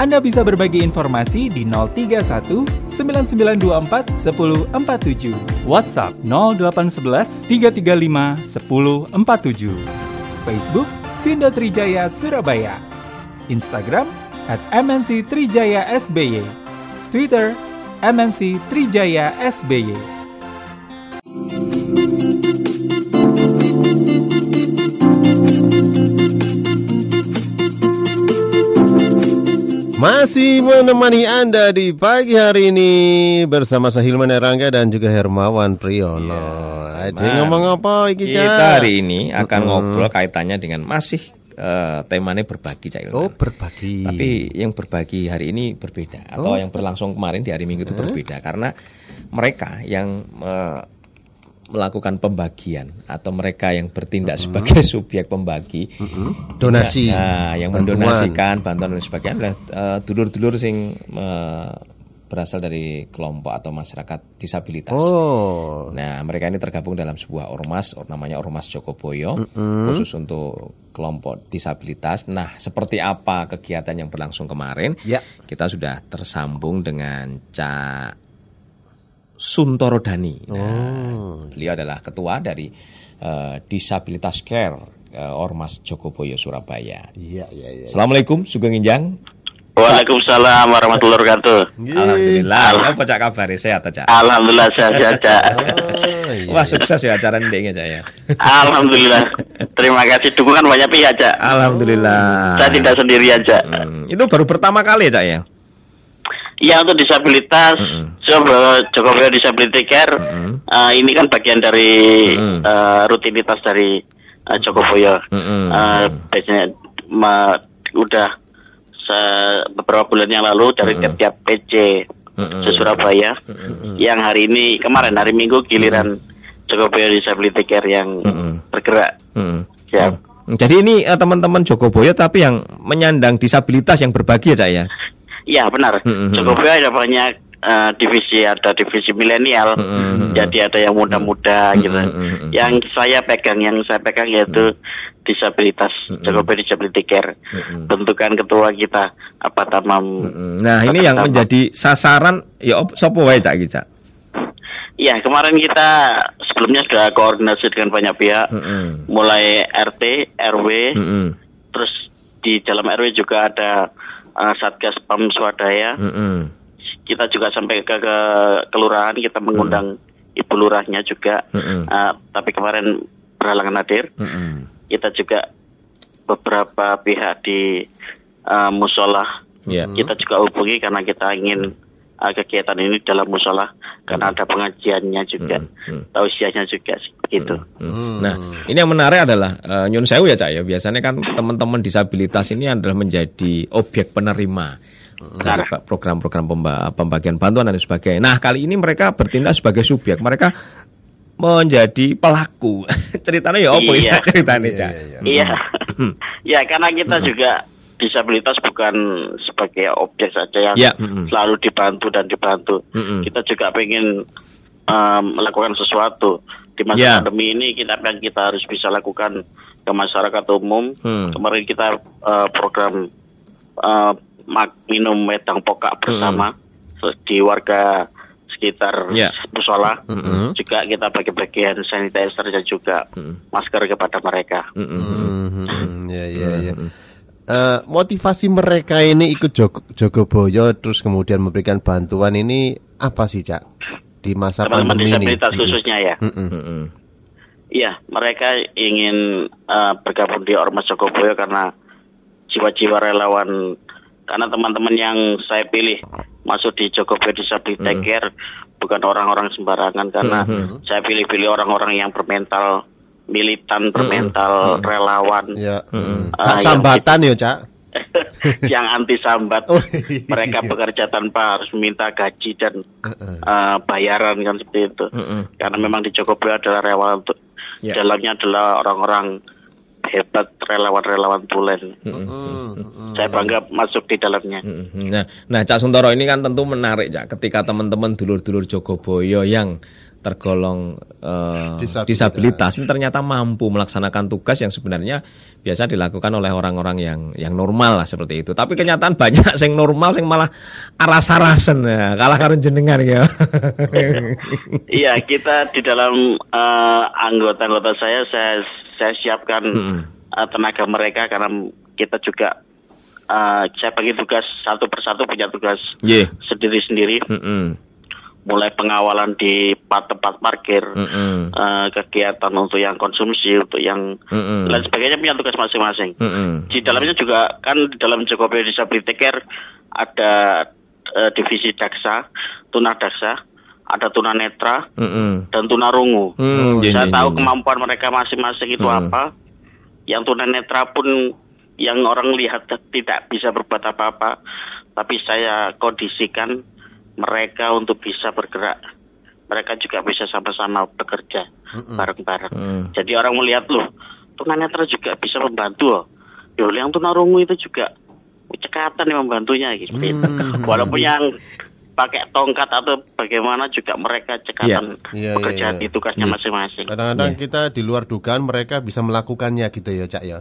Anda bisa berbagi informasi di 031 9924 1047. WhatsApp 0811 335 1047. Facebook Sindo Trijaya Surabaya. Instagram at MNC Trijaya SBY. Twitter MNC Trijaya SBY. Masih menemani Anda di pagi hari ini bersama saya Hilman Erangga dan juga Hermawan Priyono. Ya, Ada ngomong apa iki Cak? Kita hari ini akan ngobrol kaitannya dengan masih eh, temanya berbagi Cak Ilman. Oh, berbagi. Tapi yang berbagi hari ini berbeda atau yang berlangsung kemarin di hari Minggu itu berbeda karena mereka yang eh, melakukan pembagian atau mereka yang bertindak sebagai subjek pembagi Donasi. Nah, yang Bantuan. mendonasikan bantuan dan sebagainya adalah eh, dulur-dulur sing eh, berasal dari kelompok atau masyarakat disabilitas. Oh. Nah, mereka ini tergabung dalam sebuah ormas, or- namanya Ormas Jokoboyo, khusus untuk kelompok disabilitas. Nah, seperti apa kegiatan yang berlangsung kemarin? Ya. Kita sudah tersambung dengan Cak Suntoro Dani. Nah, beliau adalah ketua dari eh, Disabilitas Care eh, Ormas Jokoboyo Surabaya. Iya, iya, iya. Assalamualaikum, Sugeng Injang. Waalaikumsalam warahmatullahi wabarakatuh. Alhamdulillah. Apa cak kabar? Sehat Cak? Alhamdulillah sehat Cak. Oh, iya. Wah sukses ya acara ini Cak ya. Alhamdulillah. Terima kasih dukungan banyak pihak Cak. Alhamdulillah. Saya tidak sendirian Cak. Hmm, itu baru pertama kali Cak ya? Ya untuk disabilitas, coba Jokowi Disability Care, eh, ini kan bagian dari Mm-mm. eh, rutinitas dari uh, Jokoboyo. Mm-mm. Eh, biasanya ma- udah se- beberapa bulan yang lalu dari tiap-tiap PC Mm-mm. se Surabaya, yang hari ini kemarin hari Minggu giliran Jokoboyo Disability Care yang Mm-mm. bergerak. Hmm. Ya. Hmm, Jadi ini eh, teman-teman Jokoboyo tapi yang menyandang disabilitas yang berbagi ya Cak ya? Ya benar. Mm-mm. Jokowi ada banyak eh, divisi, ada divisi milenial, Mm-mm. jadi ada yang muda-muda gitu. Yang saya pegang, yang saya pegang yaitu disabilitas, Jokowi Disability Care. Bentukan ketua kita apa tamam. Hmm, Nah ini yang menjadi sasaran ya op, sopo wae Cak Cak? Iya kemarin kita sebelumnya sudah koordinasi dengan banyak pihak, mulai RT, RW, terus di dalam RW juga ada eh, Satgas Pam Swadaya. Mm-mm. kita juga sampai ke, ke kelurahan kita mengundang ibu lurahnya juga Mm-mm. Uh, tapi kemarin berhalangan hadir Mm-mm. kita juga beberapa pihak di uh, musola Ya. kita juga hubungi karena kita ingin uh, kegiatan ini dalam musola karena ada pengajiannya juga Mm. tausiahnya juga gitu Hmm. Nah, ini yang menarik adalah eh, nyun sewu ya cak ya. Biasanya kan teman-teman disabilitas ini adalah menjadi objek penerima dari pa- program-program pemba- pembagian bantuan dan sebagainya. Nah, kali ini mereka bertindak sebagai subjek. Mereka menjadi pelaku. Ceritanya ya apa Iya. ya ceritanya cak? Iya, ya karena kita juga disabilitas bukan sebagai objek saja yang Ya, mm-mm. selalu dibantu dan dibantu. Kita juga pengen um, melakukan sesuatu di masa Ya. pandemi ini. Kita yang kita harus bisa lakukan ke masyarakat umum. Hmm. Kemarin kita uh, program uh, mak- minum wedang pokak bersama di warga sekitar Ya. musola. Mm-mm. Juga kita bagi-bagian sanitizer dan juga masker kepada mereka. Mm-mm. Mhm, Ya, ya, ya. Eh, motivasi mereka ini ikut Jog Jogoboyo terus kemudian memberikan bantuan ini apa sih Cak di masa Teman-teman pandemi ini? khususnya ya. Mm-mm. Mm-mm. Iya, mereka ingin eh, bergabung di Ormas Jogoboyo karena jiwa-jiwa relawan karena teman-teman yang saya pilih masuk di Jogoboyo Disability Care bukan orang-orang sembarangan karena saya pilih-pilih orang-orang yang bermental militan, bermental relawan. Ya. mm. Kak yang sambatan ya Cak. yang anti sambat. Oh, iya. Mereka bekerja tanpa harus minta gaji dan eh, bayaran kan seperti itu. Mm-mm. Karena memang di Jokowi adalah relawan untuk Ya. dalamnya adalah orang-orang hebat relawan-relawan tulen. Mm, mm. Saya bangga masuk di dalamnya. Nah, nah Cak Suntoro ini kan tentu menarik Cak ketika teman-teman dulur-dulur Jogoboyo yang tergolong eh, Disabilitas. disabilitas. ini ternyata mampu melaksanakan tugas yang sebenarnya biasa dilakukan oleh orang-orang yang yang normal lah seperti itu. Tapi kenyataan banyak yang normal yang malah aras-arasen ya, kalah karo jenengan ya. Iya, kita di dalam eh, anggota-anggota saya saya saya siapkan Mm-mm. eh, tenaga mereka karena kita juga eh, saya bagi tugas satu persatu punya tugas Iya. sendiri-sendiri. Mulai pengawalan di pa- tempat parkir, Mm-mm. eh, kegiatan untuk yang konsumsi, untuk yang Mm-mm. lain sebagainya punya tugas masing-masing. Mm-mm. Di dalamnya juga kan di dalam Jokowi Disability Care ada eh, divisi daksa, tunadaksa, ada tunanetra, Mm-mm. dan tunarungu. Hmm, iya, Saya iya, tahu iya. kemampuan mereka masing-masing itu Hmm. apa. Yang tunanetra pun yang orang lihat tidak bisa berbuat apa-apa, tapi saya kondisikan mereka untuk bisa bergerak. Mereka juga bisa sama-sama bekerja bareng-bareng. Hmm. Jadi orang melihat loh, tunanetra juga bisa membantu loh. Yang tunarungu itu juga cekatan yang membantunya gitu. Hmm. Walaupun yang pakai tongkat atau bagaimana juga mereka cekatan Iya, iya, bekerja iya. di tugasnya masing-masing. Kadang-kadang Iya. kita di luar dugaan mereka bisa melakukannya gitu ya, Cak ya.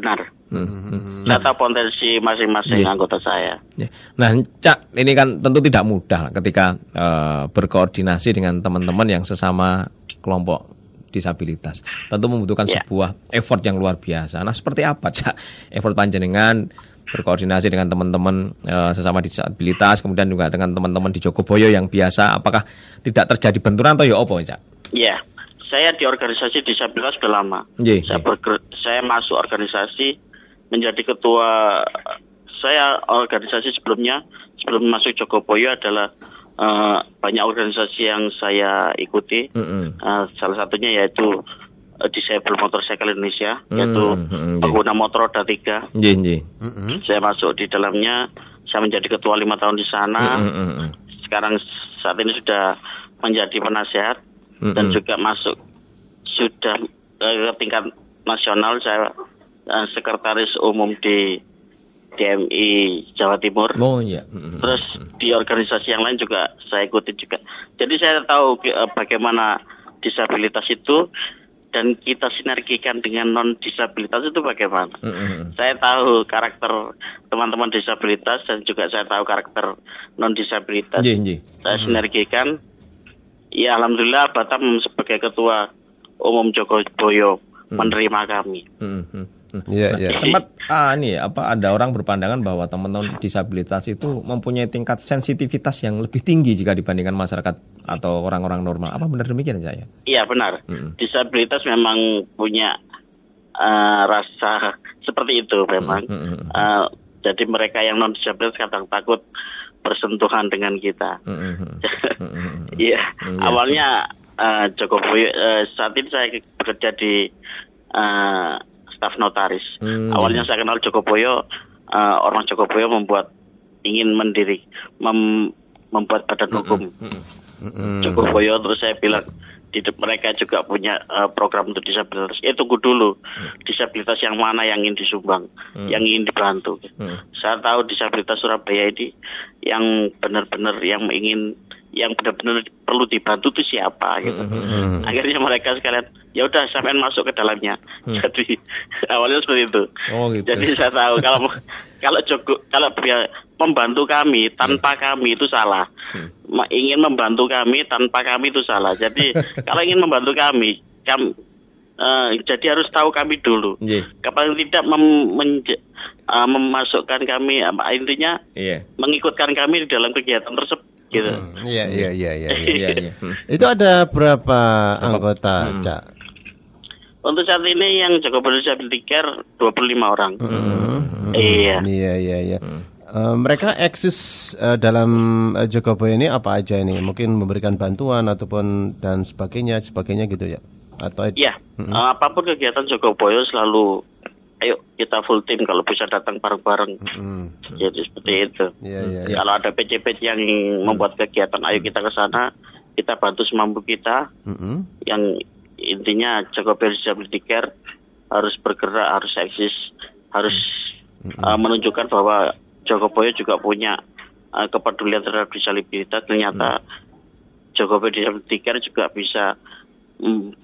Benar. Hmm. Saya tahu potensi masing-masing Iya. anggota saya. Ya. Nah, Cak, ini kan tentu tidak mudah ketika eh, berkoordinasi dengan teman-teman yang sesama kelompok disabilitas. Tentu membutuhkan Ya. sebuah effort yang luar biasa. Nah, seperti apa, Cak? Effort panjenengan berkoordinasi dengan teman-teman eh, sesama disabilitas, kemudian juga dengan teman-teman di Jogoboyo yang biasa. Apakah tidak terjadi benturan atau ya apa, Cak? Ya, saya di organisasi disabilitas sudah lama. Iya, saya iya. berger- saya masuk organisasi menjadi ketua. Saya organisasi sebelumnya sebelum masuk Jogoboyo adalah eh, banyak organisasi yang saya ikuti. Mm-mm. Eh, salah satunya yaitu eh, Disable Motorcycle Indonesia, Hmm, yaitu hmm, iya. pengguna motor roda tiga. Nggih, nggih. Mm-mm. Saya masuk di dalamnya, saya menjadi ketua lima tahun di sana. Mm-mm, mm-mm. Sekarang saat ini sudah menjadi penasehat dan Mm-mm. juga masuk sudah eh, ke tingkat nasional. Saya eh, sekretaris umum di DMI Jawa Timur. Oh iya. Mm-mm. Terus di organisasi yang lain juga saya ikuti juga. Jadi saya tahu eh, bagaimana disabilitas itu dan kita sinergikan dengan non disabilitas itu bagaimana. Mm-mm. Saya tahu karakter teman-teman disabilitas dan juga saya tahu karakter non disabilitas. Nggih, nggih. Saya sinergikan. Ya alhamdulillah Batam sebagai ketua umum Jogoboyo menerima kami. Mm-mm. Iya, iya. Sempat ah, ini apa ada orang berpandangan bahwa teman-teman disabilitas itu mempunyai tingkat sensitivitas yang lebih tinggi jika dibandingkan masyarakat atau orang-orang normal. Apa benar demikian saya? Iya benar. Mm. Disabilitas memang punya eh, rasa seperti itu memang. Mm, mm, mm. Eh, jadi mereka yang non disabilitas kadang takut bersentuhan dengan kita. Iya. Mm, Awalnya eh, Jokowi eh, saat ini saya bekerja di eh, staf notaris. Hmm. Awalnya saya kenal Jokoboyo, eh, orang Jokoboyo membuat ingin mendiri, mem- membuat badan hukum. Mm-mm. Jokoboyo terus saya bilang di mereka juga punya eh, program untuk disabilitas. Eh tunggu dulu, disabilitas yang mana yang ingin disumbang, yang ingin dibantu. Hmm. Saya tahu disabilitas Surabaya ini yang benar-benar yang ingin yang benar-benar perlu dibantu itu siapa gitu. Mm-mm. Akhirnya mereka sekalian ya udah sampean masuk ke dalamnya. Jadi awalnya seperti itu. Oh, gitu. Jadi saya tahu kalau kalau Joko kalau membantu kami tanpa kami itu salah. Ma- Ingin membantu kami tanpa kami itu salah. Jadi kalau ingin membantu kami, kam, eh, jadi harus tahu kami dulu. Nggih. Paling tidak mem- eh, memasukkan kami apa intinya Iya. mengikutkan kami di dalam kegiatan tersebut gitu. Mm, Iya, iya, iya, iya. iya. Iya, iya. Hmm. Itu ada berapa anggota, Cak? Untuk saat ini yang Joko Disability Care 25 orang. Iya. Iya, iya, iya. Eh, mereka eksis eh, dalam Jogoboyo ini apa aja ini? Mungkin memberikan bantuan ataupun dan sebagainya, sebagainya gitu ya? Atau Iya, eh, apa pun kegiatan Jogoboyo selalu ayo kita full tim kalau bisa datang bareng-bareng. Hmm, Jadi seperti itu. Iya, iya, iya. Kalau ada PCP yang membuat kegiatan, ayo kita ke sana, kita bantu semampu kita. Mm-mm. Yang intinya Jokowi Disability Care harus bergerak, harus eksis, harus uh, menunjukkan bahwa Jokowi juga punya uh, kepedulian terhadap disabilitas. Ternyata Jokowi Disability Care juga bisa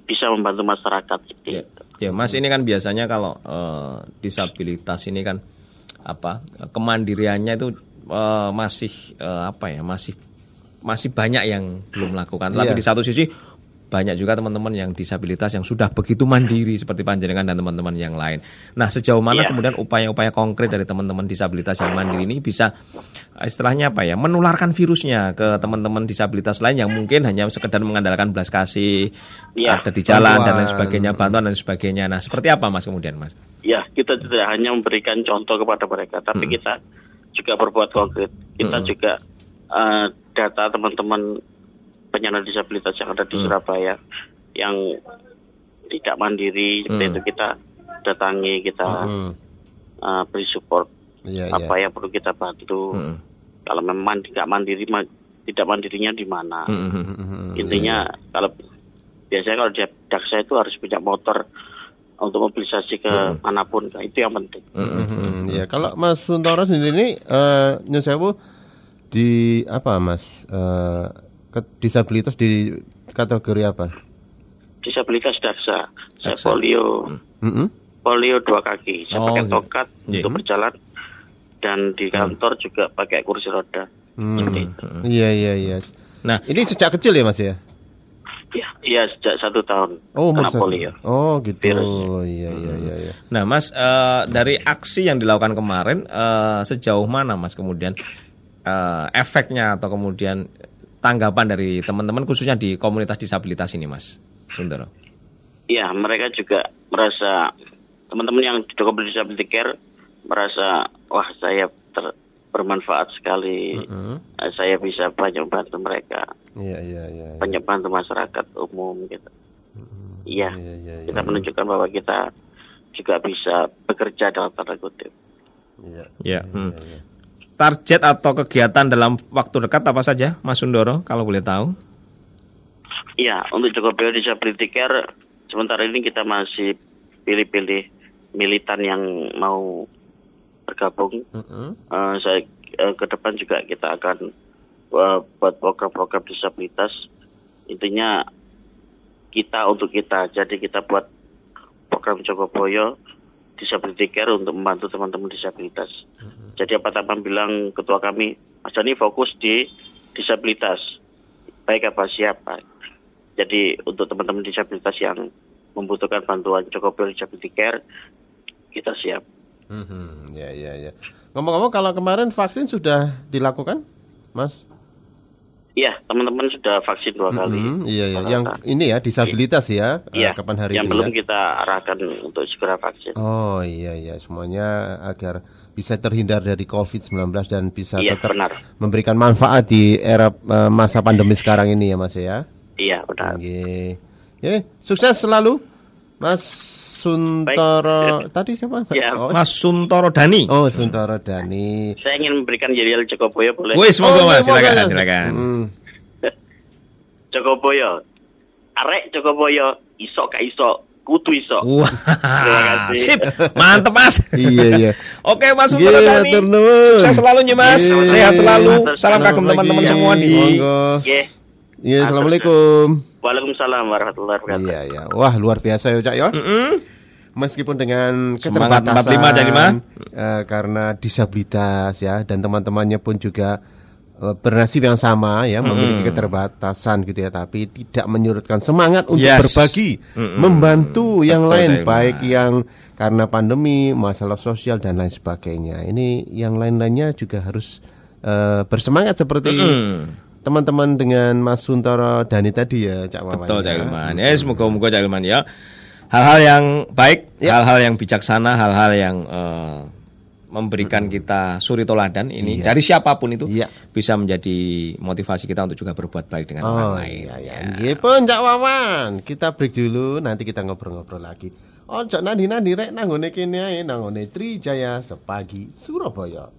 bisa membantu masyarakat. seperti Ya, itu. ya, Mas ini kan biasanya kalau eh, disabilitas ini kan apa kemandiriannya itu eh, masih eh, apa ya masih masih banyak yang belum melakukan. Tapi Iya. di satu sisi banyak juga teman-teman yang disabilitas yang sudah begitu mandiri seperti panjenengan dan teman-teman yang lain. Nah sejauh mana Iya. kemudian upaya-upaya konkret dari teman-teman disabilitas yang mandiri ini bisa eh, istilahnya apa ya menularkan virusnya ke teman-teman disabilitas lain yang mungkin hanya sekedar mengandalkan belas kasih Iya. ada di jalan dan lain Bantuan. sebagainya bantuan dan sebagainya. Nah seperti apa mas kemudian mas? Ya, kita tidak hanya memberikan contoh kepada mereka, tapi kita juga berbuat konkret. Kita juga eh, data teman-teman penyandang disabilitas yang ada di Surabaya yang tidak mandiri seperti itu kita datangi, kita Hmm. eh, beri support Iya, apa iya. yang perlu kita bantu. Mm. Kalau memang tidak mandiri, ma- tidak mandirinya di mana? Mm, mm, Hmm, Intinya kalau biasanya kalau dia daksa itu harus punya motor untuk mobilisasi ke mana pun, Nah, itu yang penting. Hmm, ya kalau Mas Suntoro sendiri ini eh nyun sewu di apa Mas eh ke- disabilitas di kategori apa? disabilitas daksa. Saya Daksa. polio, Mm-mm. polio dua kaki. Saya Oh, pakai gitu. tongkat Iya. untuk berjalan dan di kantor juga pakai kursi roda. Hmm. Itu. Iya iya iya. Nah Ini sejak kecil ya Mas ya? Iya, iya sejak satu tahun Oh, kena masa- polio. Oh, gitu. Virusnya. Iya iya iya iya. Nah, Mas, eh, dari aksi yang dilakukan kemarin, eh, sejauh mana, Mas, kemudian eh, efeknya atau kemudian tanggapan dari teman-teman khususnya di komunitas disabilitas ini, Mas Sundoro? Iya, mereka juga merasa teman-teman yang di Dokter Disability Care merasa wah saya ter- bermanfaat sekali. Hmm. Eh, Saya bisa banyak bantu mereka, Iya iya iya. iya. banyak bantu masyarakat umum gitu. Iya, Iya iya iya. kita menunjukkan bahwa kita juga bisa bekerja dalam tanda kutip. Iya. Ya. hmm. Target atau kegiatan dalam waktu dekat apa saja, Mas Sundoro, kalau boleh tahu? Iya, untuk Jokowi Disability Care sementara ini kita masih pilih-pilih militan yang mau bergabung. Mm-mm. Eh, saya eh, ke depan juga kita akan eh, buat program-program disabilitas. Intinya kita untuk kita. Jadi kita buat program Jogoboyo Disability Care untuk membantu teman-teman disabilitas. Jadi apa teman bilang ketua kami, Mas Dani fokus di disabilitas. Baik apa siapa. Jadi untuk teman-teman disabilitas yang membutuhkan bantuan Jogoboyo Disability Care, kita siap. Mhm, Ya ya ya. Ngomong-ngomong kalau kemarin vaksin sudah dilakukan, Mas? Iya, teman-teman sudah vaksin dua kali. Mhm, Iya ya. Rata-rata. Yang ini ya disabilitas ya. eh, Iya, Kapan hari yang ini belum ya? kita arahkan untuk segera vaksin. Oh iya iya semuanya agar bisa terhindar dari COVID-19 dan bisa Iya, tetap benar. memberikan manfaat di era eh, masa pandemi sekarang ini ya Mas ya. Iya, benar. Oke. Ya, sukses selalu Mas Suntoro. Tadi siapa? Ya, Oh, Mas Suntoro Dani. oh Suntoro Dani. Saya ingin memberikan Yelial Jokoboyo boleh. Wih, semoga Oh, Mas, silakan, silakan. silakan. Hmm. Jokoboyo. Arek Jokoboyo iso ka iso, kutu iso. Wah, sip, mantep Mas. Iya iya. Oke Mas Nggih, matur nuwun. sukses selalu nih Mas, Nggih. sehat selalu. Matur Salam kagum teman-teman semua di Monggo. Oke. Iya, assalamualaikum. Waalaikumsalam warahmatullahi wabarakatuh. Iya ya. Wah, luar biasa ya, Cak ya. Meskipun dengan keterbatasan 45, Cak Lima. eh, karena disabilitas ya dan teman-temannya pun juga bernasib yang sama ya, memiliki keterbatasan gitu ya, tapi tidak menyurutkan semangat untuk Yes. berbagi, membantu yang Betul, lain baik yang karena pandemi, masalah sosial dan lain sebagainya. Ini yang lain-lainnya juga harus eh, bersemangat seperti teman-teman dengan Mas Suntoro Dani tadi ya, Cak Wawan. Betul ya. Cak Ilman. Ya, semoga-moga Cak Ilman ya. Hal-hal yang baik, Ya. hal-hal yang bijaksana, hal-hal yang eh, memberikan kita suri toladan ini dari siapa pun itu Iya. bisa menjadi motivasi kita untuk juga berbuat baik dengan orang Oh lain. iya ya. Nggih pun Cak Wawan. Kita break dulu nanti kita ngobrol-ngobrol lagi. Ojo nandi-nandi rek nanggone kene ae nanggone Trijaya Sepagi Surabaya.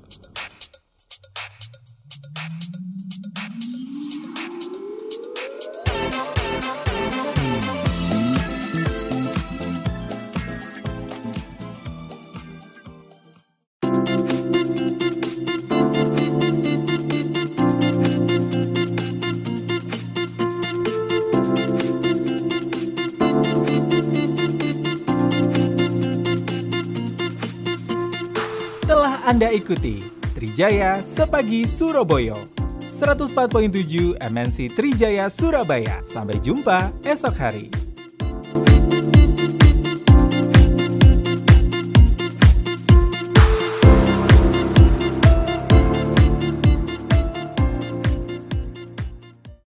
Anda ikuti Trijaya Sepagi Surabaya 104.7 MNC Trijaya Surabaya. Sampai jumpa esok hari.